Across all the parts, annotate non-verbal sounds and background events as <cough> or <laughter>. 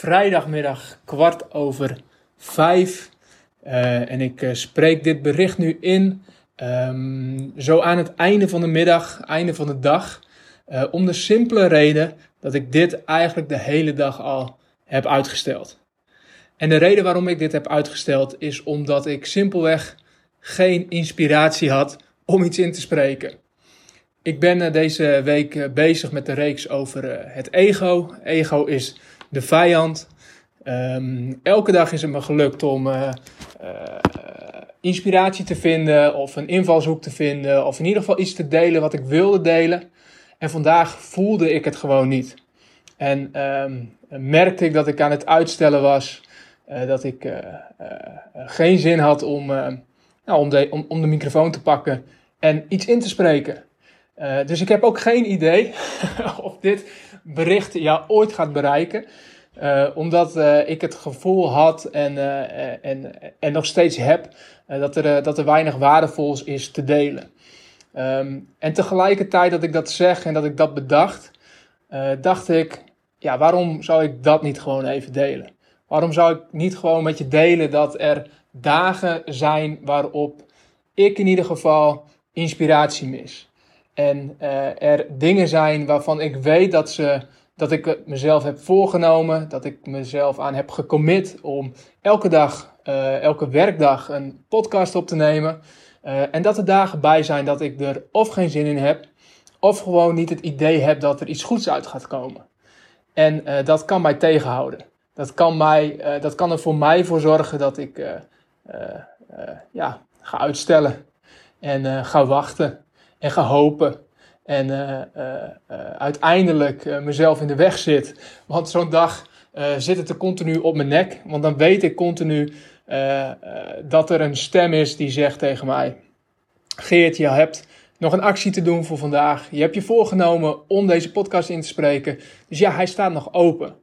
vrijdagmiddag kwart over vijf uh, en ik uh, spreek dit bericht nu in um, zo aan het einde van de middag, einde van de dag, om de simpele reden dat ik dit eigenlijk de hele dag al heb uitgesteld. En de reden waarom ik dit heb uitgesteld is omdat ik simpelweg geen inspiratie had om iets in te spreken. Ik ben eh, deze week eh, bezig met de reeks over eh, het ego. Ego is de vijand. Um, elke dag is het me gelukt om uh, uh, inspiratie te vinden of een invalshoek te vinden of in ieder geval iets te delen wat ik wilde delen. En vandaag voelde ik het gewoon niet. En um, merkte ik dat ik aan het uitstellen was, uh, dat ik geen zin had om, nou, om, de, om, de microfoon te pakken en iets in te spreken. Dus ik heb ook geen idee <laughs> of dit bericht jou ooit gaat bereiken. Uh, omdat uh, ik het gevoel had en, en, en nog steeds heb dat, er, dat er weinig waardevols is te delen. Um, en tegelijkertijd dat ik dat zeg en dat ik dat bedacht, dacht ik, ja, waarom zou ik dat niet gewoon even delen? Waarom zou ik niet gewoon met je delen dat er dagen zijn waarop ik in ieder geval inspiratie mis? En uh, er dingen zijn waarvan ik weet dat, ze, dat ik mezelf heb voorgenomen, dat ik mezelf aan heb gecommit om elke dag, uh, elke werkdag een podcast op te nemen. Uh, en dat er dagen bij zijn dat ik er of geen zin in heb, of gewoon niet het idee heb dat er iets goeds uit gaat komen. En dat kan mij tegenhouden. Dat kan, mij, dat kan er voor mij voor zorgen dat ik ja, ga uitstellen en ga wachten en ga hopen. En uh, uh, uh, uiteindelijk mezelf in de weg zit. Want zo'n dag zit het er continu op mijn nek. Want dan weet ik continu dat er een stem is die zegt tegen mij: Geert, je hebt nog een actie te doen voor vandaag. Je hebt je voorgenomen om deze podcast in te spreken. Dus ja, hij staat nog open.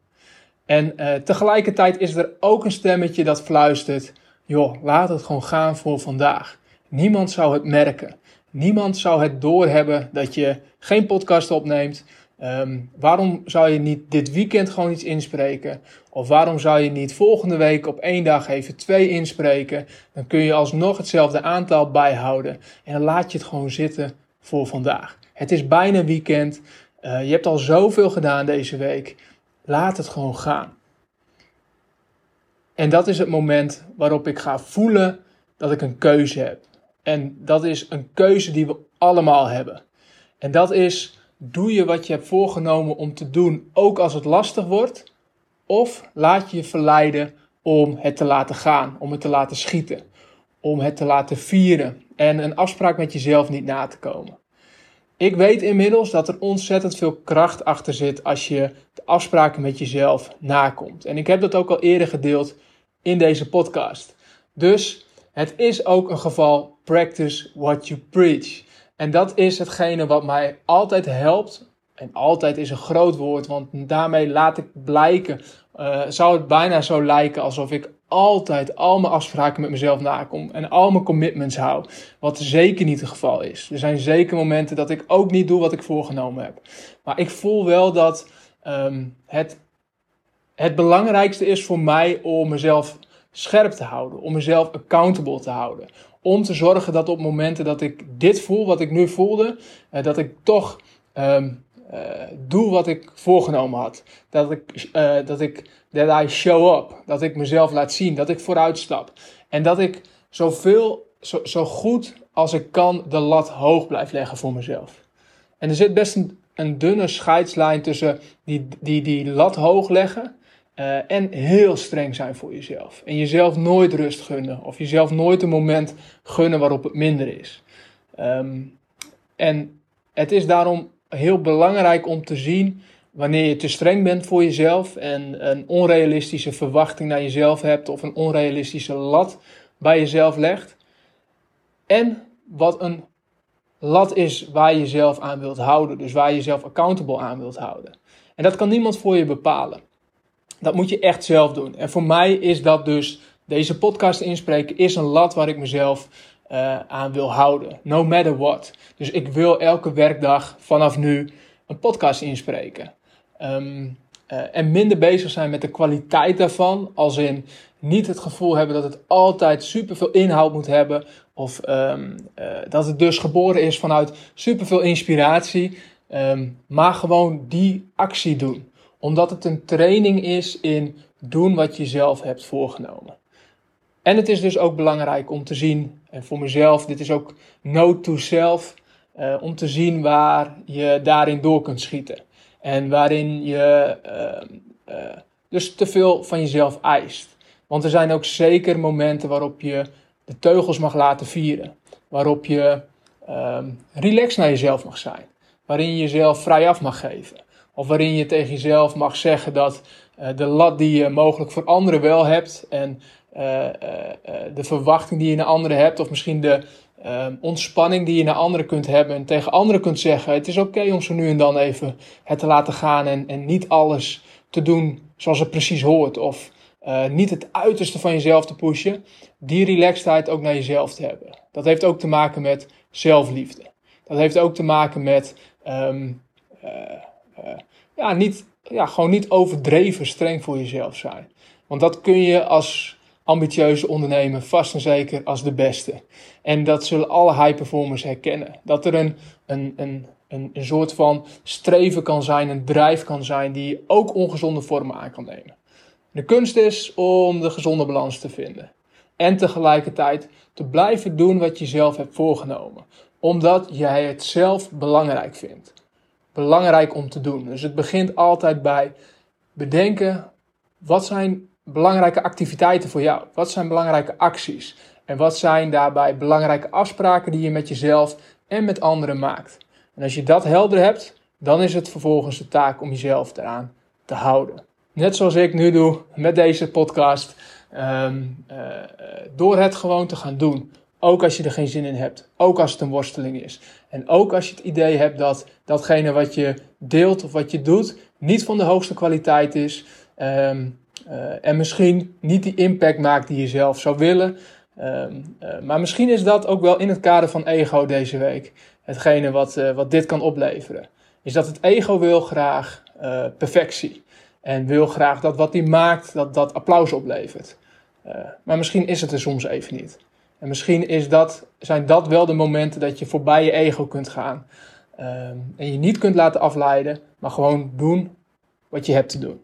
En tegelijkertijd is er ook een stemmetje dat fluistert: joh, laat het gewoon gaan voor vandaag. Niemand zou het merken. Niemand zou het doorhebben dat je geen podcast opneemt. Um, waarom zou je niet dit weekend gewoon iets inspreken? Of waarom zou je niet volgende week op één dag even twee inspreken? Dan kun je alsnog hetzelfde aantal bijhouden. En dan laat je het gewoon zitten voor vandaag. Het is bijna weekend. Uh, je hebt al zoveel gedaan deze week. Laat het gewoon gaan. En dat is het moment waarop ik ga voelen dat ik een keuze heb. En dat is een keuze die we allemaal hebben. En dat is, doe je wat je hebt voorgenomen om te doen, ook als het lastig wordt? Of laat je je verleiden om het te laten gaan, om het te laten schieten, om het te laten vieren en een afspraak met jezelf niet na te komen? Ik weet inmiddels dat er ontzettend veel kracht achter zit als je de afspraken met jezelf nakomt. En ik heb dat ook al eerder gedeeld in deze podcast. Dus het is ook een geval practice what you preach. En dat is hetgene wat mij altijd helpt. En altijd is een groot woord, want daarmee laat ik blijken. Uh, zou het bijna zo lijken alsof ik altijd al mijn afspraken met mezelf nakom en al mijn commitments hou. Wat zeker niet het geval is. Er zijn zeker momenten dat ik ook niet doe wat ik voorgenomen heb. Maar ik voel wel dat um, het, het belangrijkste is voor mij om mezelf scherp te houden, om mezelf accountable te houden. Om te zorgen dat op momenten dat ik dit voel, wat ik nu voelde, eh, dat ik toch um, uh, doe wat ik voorgenomen had. Dat ik, uh, dat ik, that I show up. Dat ik mezelf laat zien, dat ik vooruit stap. En dat ik zoveel, zo, zo goed als ik kan de lat hoog blijf leggen voor mezelf. En er zit best een, een dunne scheidslijn tussen die, die, die lat hoog leggen uh, en heel streng zijn voor jezelf. En jezelf nooit rust gunnen. Of jezelf nooit een moment gunnen waarop het minder is. Um, en het is daarom heel belangrijk om te zien wanneer je te streng bent voor jezelf en een onrealistische verwachting naar jezelf hebt of een onrealistische lat bij jezelf legt. En wat een lat is waar je jezelf aan wilt houden, dus waar je jezelf accountable aan wilt houden. En dat kan niemand voor je bepalen. Dat moet je echt zelf doen. En voor mij is dat dus, deze podcast inspreken, is een lat waar ik mezelf uh, aan wil houden. No matter what. Dus ik wil elke werkdag vanaf nu een podcast inspreken. Um, uh, en minder bezig zijn met de kwaliteit daarvan. Als in niet het gevoel hebben dat het altijd superveel inhoud moet hebben. Of um, uh, dat het dus geboren is vanuit superveel inspiratie. Um, maar gewoon die actie doen. Omdat het een training is in doen wat je zelf hebt voorgenomen. En het is dus ook belangrijk om te zien, en voor mezelf, dit is ook note to self, uh, om te zien waar je daarin door kunt schieten. En waarin je uh, uh, dus te veel van jezelf eist. Want er zijn ook zeker momenten waarop je de teugels mag laten vieren. Waarop je um, relaxed naar jezelf mag zijn. Waarin je jezelf vrij af mag geven. Of waarin je tegen jezelf mag zeggen dat uh, de lat die je mogelijk voor anderen wel hebt. En uh, uh, de verwachting die je naar anderen hebt. Of misschien de ontspanning die je naar anderen kunt hebben. En tegen anderen kunt zeggen: Het is oké om zo nu en dan even het te laten gaan. En, en niet alles te doen zoals het precies hoort. Of niet het uiterste van jezelf te pushen. Die relaxedheid ook naar jezelf te hebben. Dat heeft ook te maken met zelfliefde. Dat heeft ook te maken met. Uh, ja, niet, ja, gewoon niet overdreven streng voor jezelf zijn. Want dat kun je als ambitieuze ondernemer vast en zeker als de beste. En dat zullen alle high performers herkennen. Dat er een, een, een, een, een soort van streven kan zijn, een drijf kan zijn die ook ongezonde vormen aan kan nemen. De kunst is om de gezonde balans te vinden. En tegelijkertijd te blijven doen wat je zelf hebt voorgenomen. Omdat jij het zelf belangrijk vindt. Belangrijk om te doen. Dus het begint altijd bij bedenken wat zijn belangrijke activiteiten voor jou? Wat zijn belangrijke acties? En wat zijn daarbij belangrijke afspraken die je met jezelf en met anderen maakt? En als je dat helder hebt, dan is het vervolgens de taak om jezelf eraan te houden. Net zoals ik nu doe met deze podcast. Um, uh, door het gewoon te gaan doen. Ook als je er geen zin in hebt. Ook als het een worsteling is. En ook als je het idee hebt dat datgene wat je deelt of wat je doet niet van de hoogste kwaliteit is. Um, uh, en misschien niet die impact maakt die je zelf zou willen. Um, uh, maar misschien is dat ook wel in het kader van ego deze week. Hetgene wat, uh, wat dit kan opleveren. Is dat het ego wil graag perfectie. En wil graag dat wat hij maakt, dat dat applaus oplevert. maar misschien is het er soms even niet. En misschien is dat, zijn dat wel de momenten dat je voorbij je ego kunt gaan. Um, en je niet kunt laten afleiden, maar gewoon doen wat je hebt te doen.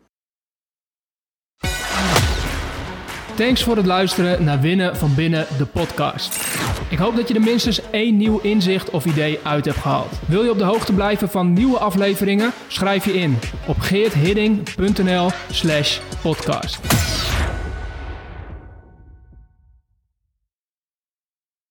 Thanks voor het luisteren naar Winnen van Binnen, de podcast. Ik hoop dat je er minstens één nieuw inzicht of idee uit hebt gehaald. Wil je op de hoogte blijven van nieuwe afleveringen? Schrijf je in op geerthidding.nl slash podcast.